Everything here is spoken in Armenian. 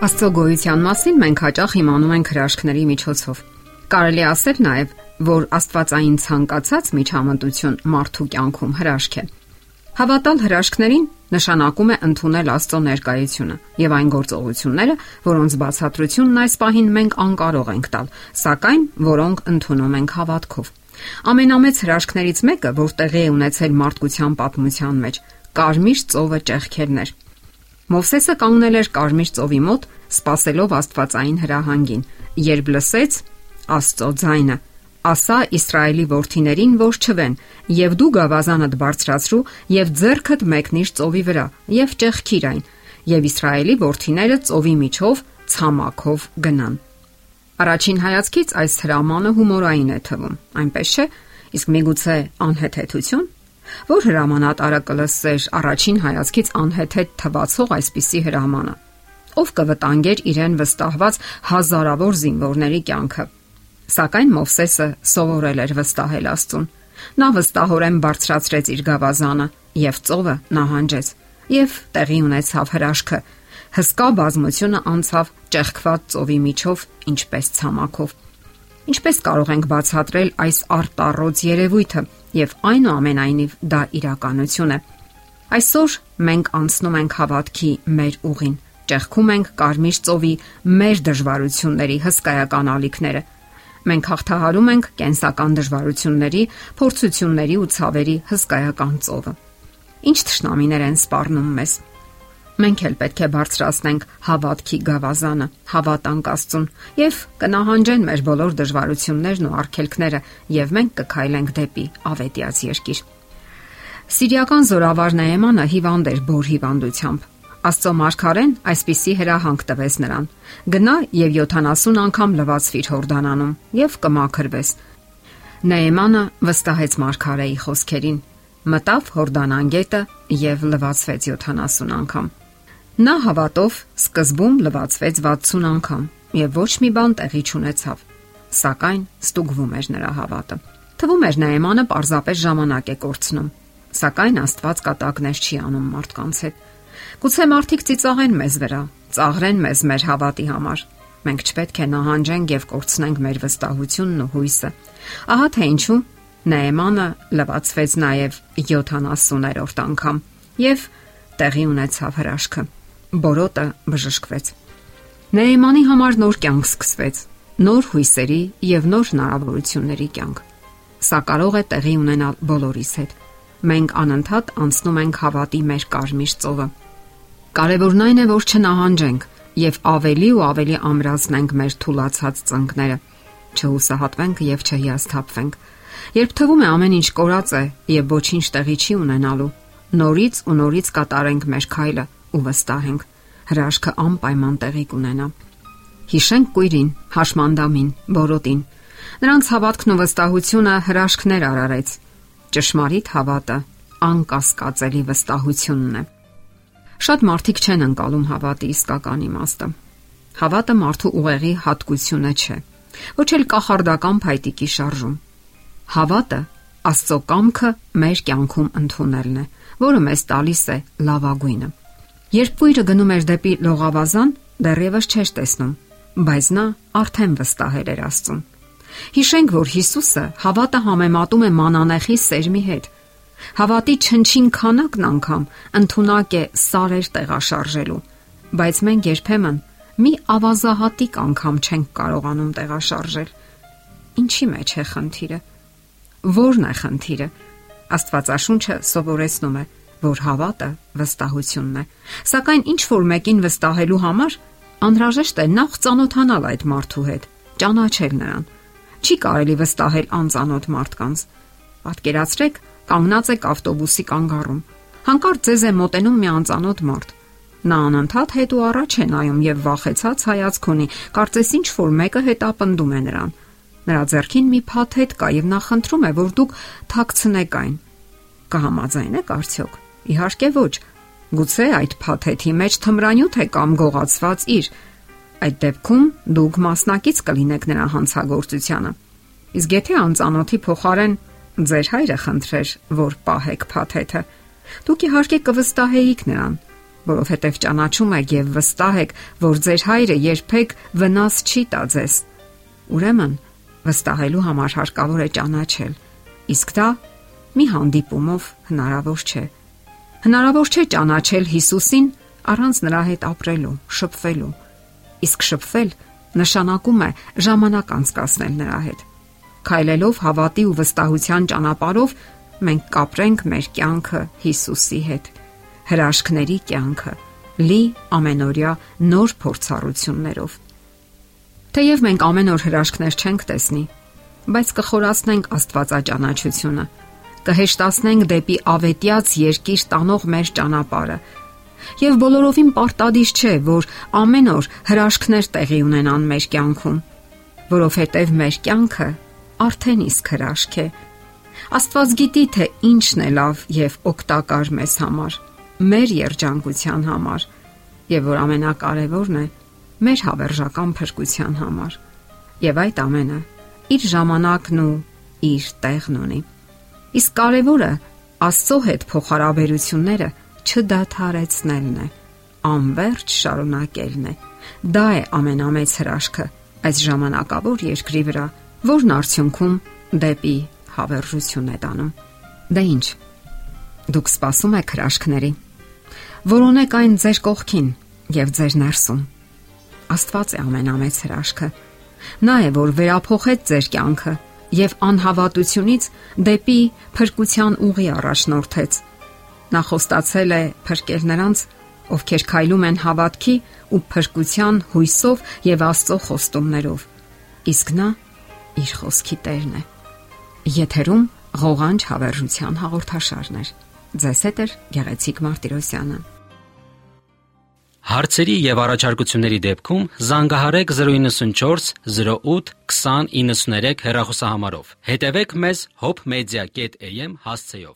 Աստծո գոյության մասին մենք հաճախ իմանում ենք հրաշքների միջոցով։ Կարելի ասել նաև, որ Աստվածային ցանկացած միջամտություն մարդու կյանքում հրաշք է։ Հավատալ հրաշքներին նշանակում է ընդունել Աստծո ներկայությունը եւ այն գործողությունները, որոնց բացատրությունն այս պահին մենք անկարող ենք տալ, սակայն որոնք ընդունում ենք հավատքով։ Ամենամեծ հրաշքներից մեկը, որ տեղի է ունեցել մարդկության պատմության մեջ, Կարմիր ծովը ճեղքերն էր։ Մովսեսը կանգնել էր Կարմիր ծովի մոտ, սпасելով Աստվածային հրահանգին, երբ լսեց Աստծո ձայնը. «Ասա Իսրայելի որդիներին, որ չվեն, եւ դու գավազանդ բարձրացրու եւ ձեռքդ մեկնիր ծովի վրա եւ ճեղքիր այն, եւ Իսրայելի որդիները ծովի միջով ցամաքով գնան»։ Առաջին հայացքից այս հրամանը հումորային է թվում, այնպես չէ՞, իսկ միգուցե անհեթեթություն Որ հրամանատարը կլսեր առաջին հայացքից անհեթեթ թվացող այսպիսի հրամանը։ Ով կվտանգեր իրեն վստահված հազարավոր զինվորների կյանքը։ Սակայն Մովսեսը սովորել էր վստահել Աստծուն։ Նա վստահորեն բարձրացրեց իր գավազանը եւ ծովը նահանջեց եւ տեղի ունեցավ հրաշքը։ Հսկա բազմությունը անցավ ճեղքված ծովի միջով, ինչպես ցամաքով։ Ինչպես կարող ենք բացատրել այս արտառոց երևույթը եւ այնուամենայնիվ դա իրականություն է։ Այսօր մենք անցնում ենք հավատքի մեր ուղին, ճեղքում ենք կարմիր ծովի մեր դժվարությունների հսկայական ալիքները։ Մենք հաղթահարում ենք կենսական դժվարությունների, փորձությունների ու ցավերի հսկայական ծովը։ Ինչ ճշնամիներ են սպառնում մեզ մենք էլ պետք է բարձրացնենք հավատքի գավազանը, հավատանք Աստծուն եւ կնահանջեն մեր բոլոր դժվարություններն ու արգելքները եւ մենք կքայլենք դեպի ավետյաց երկիր։ Սիրիական զորավար Նայեմանը հիվանդ էր բոր հիվանդությամբ։ Աստծո մարգարեն այսպիսի հրահանգ տվեց նրան. գնա եւ 70 անգամ լվացվիր Հորդանանում եւ կմաքրվես։ Նայեմանը վստահեց մարգարեի խոսքերին մտավ Հորդանան գետը եւ լվացվեց 70 անգամ։ Նա հավատով սկզբում լվացվեց 60 անգամ եւ ոչ մի բան տեղի չունեցավ։ Սակայն ստուգվում էր նրա հավատը։ Թվում էր Նայեմանը պարզապես ժամանակ է կորցնում։ Սակայն Աստված կատակներ չի անում մարդկանց հետ։ Գուցե մարդիկ ծիծաղեն մեզ վրա, ծաղրեն մեզ մեր հավատի համար։ Մենք չպետք է նահանջենք եւ կորցնենք մեր վստահությունն ու հույսը։ Ահա թե ինչու Նայեմանը լվացվեց նաև 70-րդ անգամ եւ տեղի ունեցավ հրաշքը բորոտը բժշկվեց։ Նեյմանի համար նոր կյանք սկսվեց, նոր հույսերի եւ նոր հնարավորությունների կյանք։ Սա կարող է տեղի ունենալ բոլորիս հետ։ Մենք անընդհատ անցնում ենք հավատի մեր կարմիր ծովը։ Կարևորն այն է, որ չնահանջենք եւ ավելի ու ավելի ամրացնենք մեր թուլացած ծնկները, չհուսահատվենք եւ չհիասթափվենք։ Երբ թվում է ամեն ինչ կորած է եւ ոչինչ տեղի չի ունենալու, նորից ու նորից կատարենք մեր քայլը ու վստահենք հրաշքը անպայման տեղի կունենա։ Հիշենք Կույրին, Հաշմանդամին, Բորոտին։ Նրանց հավատքն ու վստահությունը հրաշքներ արարեց։ Ճշմարիտ հավատը անկասկածելի վստահությունն է։ Շատ մարդիկ չեն անցալում հավատի իսկական իմաստը։ Հավատը մարդու ուղեղի հատկությունը չէ, ոչ էլ կախարդական փայտիկի շարժում։ Հավատը Աստծո կամքը մեր կյանքում ընդունելն է, որը մեզ տալիս է լավագույնը։ Երբ Պույրը գնում էր դեպի լողավազան, դեռևս չէր տեսնում, բայց նա արդեն վստահել էր Աստծուն։ Հիշենք, որ Հիսուսը հավատը համեմատում է մանանեխի սերմի հետ։ Հավատի չնչին քանակն անգամ ընդունակ է սարեր տեղաշարժելու, բայց մենք երբեմն մի ավազահատիկ անգամ չենք կարողանում տեղաշարժել։ Ինչի մեջ է խնդիրը։ Որն է խնդիրը։ Աստվածաշունչը սովորեցնում է, որ հավատը վստահությունն է։ Սակայն ինչ որ մեկին վստահելու համար անհրաժեշտ է նախ ծանոթանալ այդ մարդու հետ, ճանաչել նրան։ Չի կարելի վստահել անծանոթ մարդկանց։ Պատկերացրեք, կանգնած եք ավտոբուսի կանգառում։ Հանկարծ ձեզ է մոտենում մի անծանոթ մարդ։ Նա անընդհատ հետ ու առաջ է նայում եւ վախեցած հայացք ունի, կարծես ինչ որ մեկը հետապնդում է նրան։ Նրա ձեռքին մի փաթեթ կա եւ նա խնդրում է, որ դուք թաքցնեք այն։ Կհամաձայնեք արդյոք։ Իհարկե ոչ։ Գուցե այդ փաթեթի մեջ թմրանյութ է կամ գողացված իր։ Այդ դեպքում դուք մասնակից կլինեք նրա հանցագործությանը։ Իսկ եթե անծանոթի փոխարեն ձեր հայրը խնդրեր, որ պահեք փաթեթը, դուք իհարկե կվստահեիք նրան։ որովհետև ճանաչում եք եւ վստահ եք, որ ձեր հայրը երբեք վնաս չի տա ձեզ։ Ուրեմն, վստահելու համար հարկավոր է ճանաչել։ Իսկ դա մի հանդիպումով հնարավոր չէ։ Հնարավոր չէ ճանաչել Հիսուսին առանց նրա հետ ապրելու, շփվելու։ Իսկ շփվել նշանակում է ժամանակ անցկасնել նրա հետ։ Քայլելով հավատի ու վստահության ճանապարհով մենք կապրենք մեր կյանքը Հիսուսի հետ հրաշքների կյանքը՝ լի ամենօրյա նոր փորձառություններով։ Թեև մենք ամեն օր հրաշքներ չենք տեսնի, բայց կխորացնենք Աստվածաճանաչությունը, կհեշտացնենք դեպի ավետյաց երկիր տանող մեր ճանապարհը։ Եվ բոլորովին պարտադիր չէ, որ ամեն օր հրաշքներ տեղի ունենան մեր կյանքում, որովհետև մեր կյանքը արդեն իսկ հրաշք է։ Աստված գիտի, թե ինչն է լավ եւ օգտակար մեզ համար մեր երջանկության համար եւ որ ամենակարևորն է մեր հավերժական փրկության համար։ Եվ այդ ամենը իր ժամանակն ու իր տեղն ունի։ Իսկ կարևորը Աստծո հետ փոխհարաբերությունները չդադարեցնելն է, անverջ շարունակելն է։ Դա է ամենամեծ հրաշքը այս ժամանակավոր երկրի վրա, որն արդյունքում դեպի հավերժություն է տանում։ Դե ի՞նչ։ Դուք սպասում եք հրաշքների, որոնեք այն ձեր կողքին եւ ձեր ներսում։ Աստված է ամենամեծ հրաշքը։ Նա է, որ վերափոխեց ձեր կյանքը եւ անհավատությունից դեպի փրկության ուղի առաջնորդեց։ Նա խոստացել է փրկել նրանց, ովքեր քայլում են հավատքի ու փրկության հույսով եւ Աստծո խոստումներով։ Իսկ նա իր խոսքի տերն է։ Եթերում ղողանջ հավերժության հաղորդաշարներ։ Ձեզ հետ է Գեղեցիկ Մարտիրոսյանը։ Հարցերի եւ առաջարկությունների դեպքում զանգահարեք 094 08 2093 հեռախոսահամարով։ Հետևեք մեզ hopmedia.am հասցեով։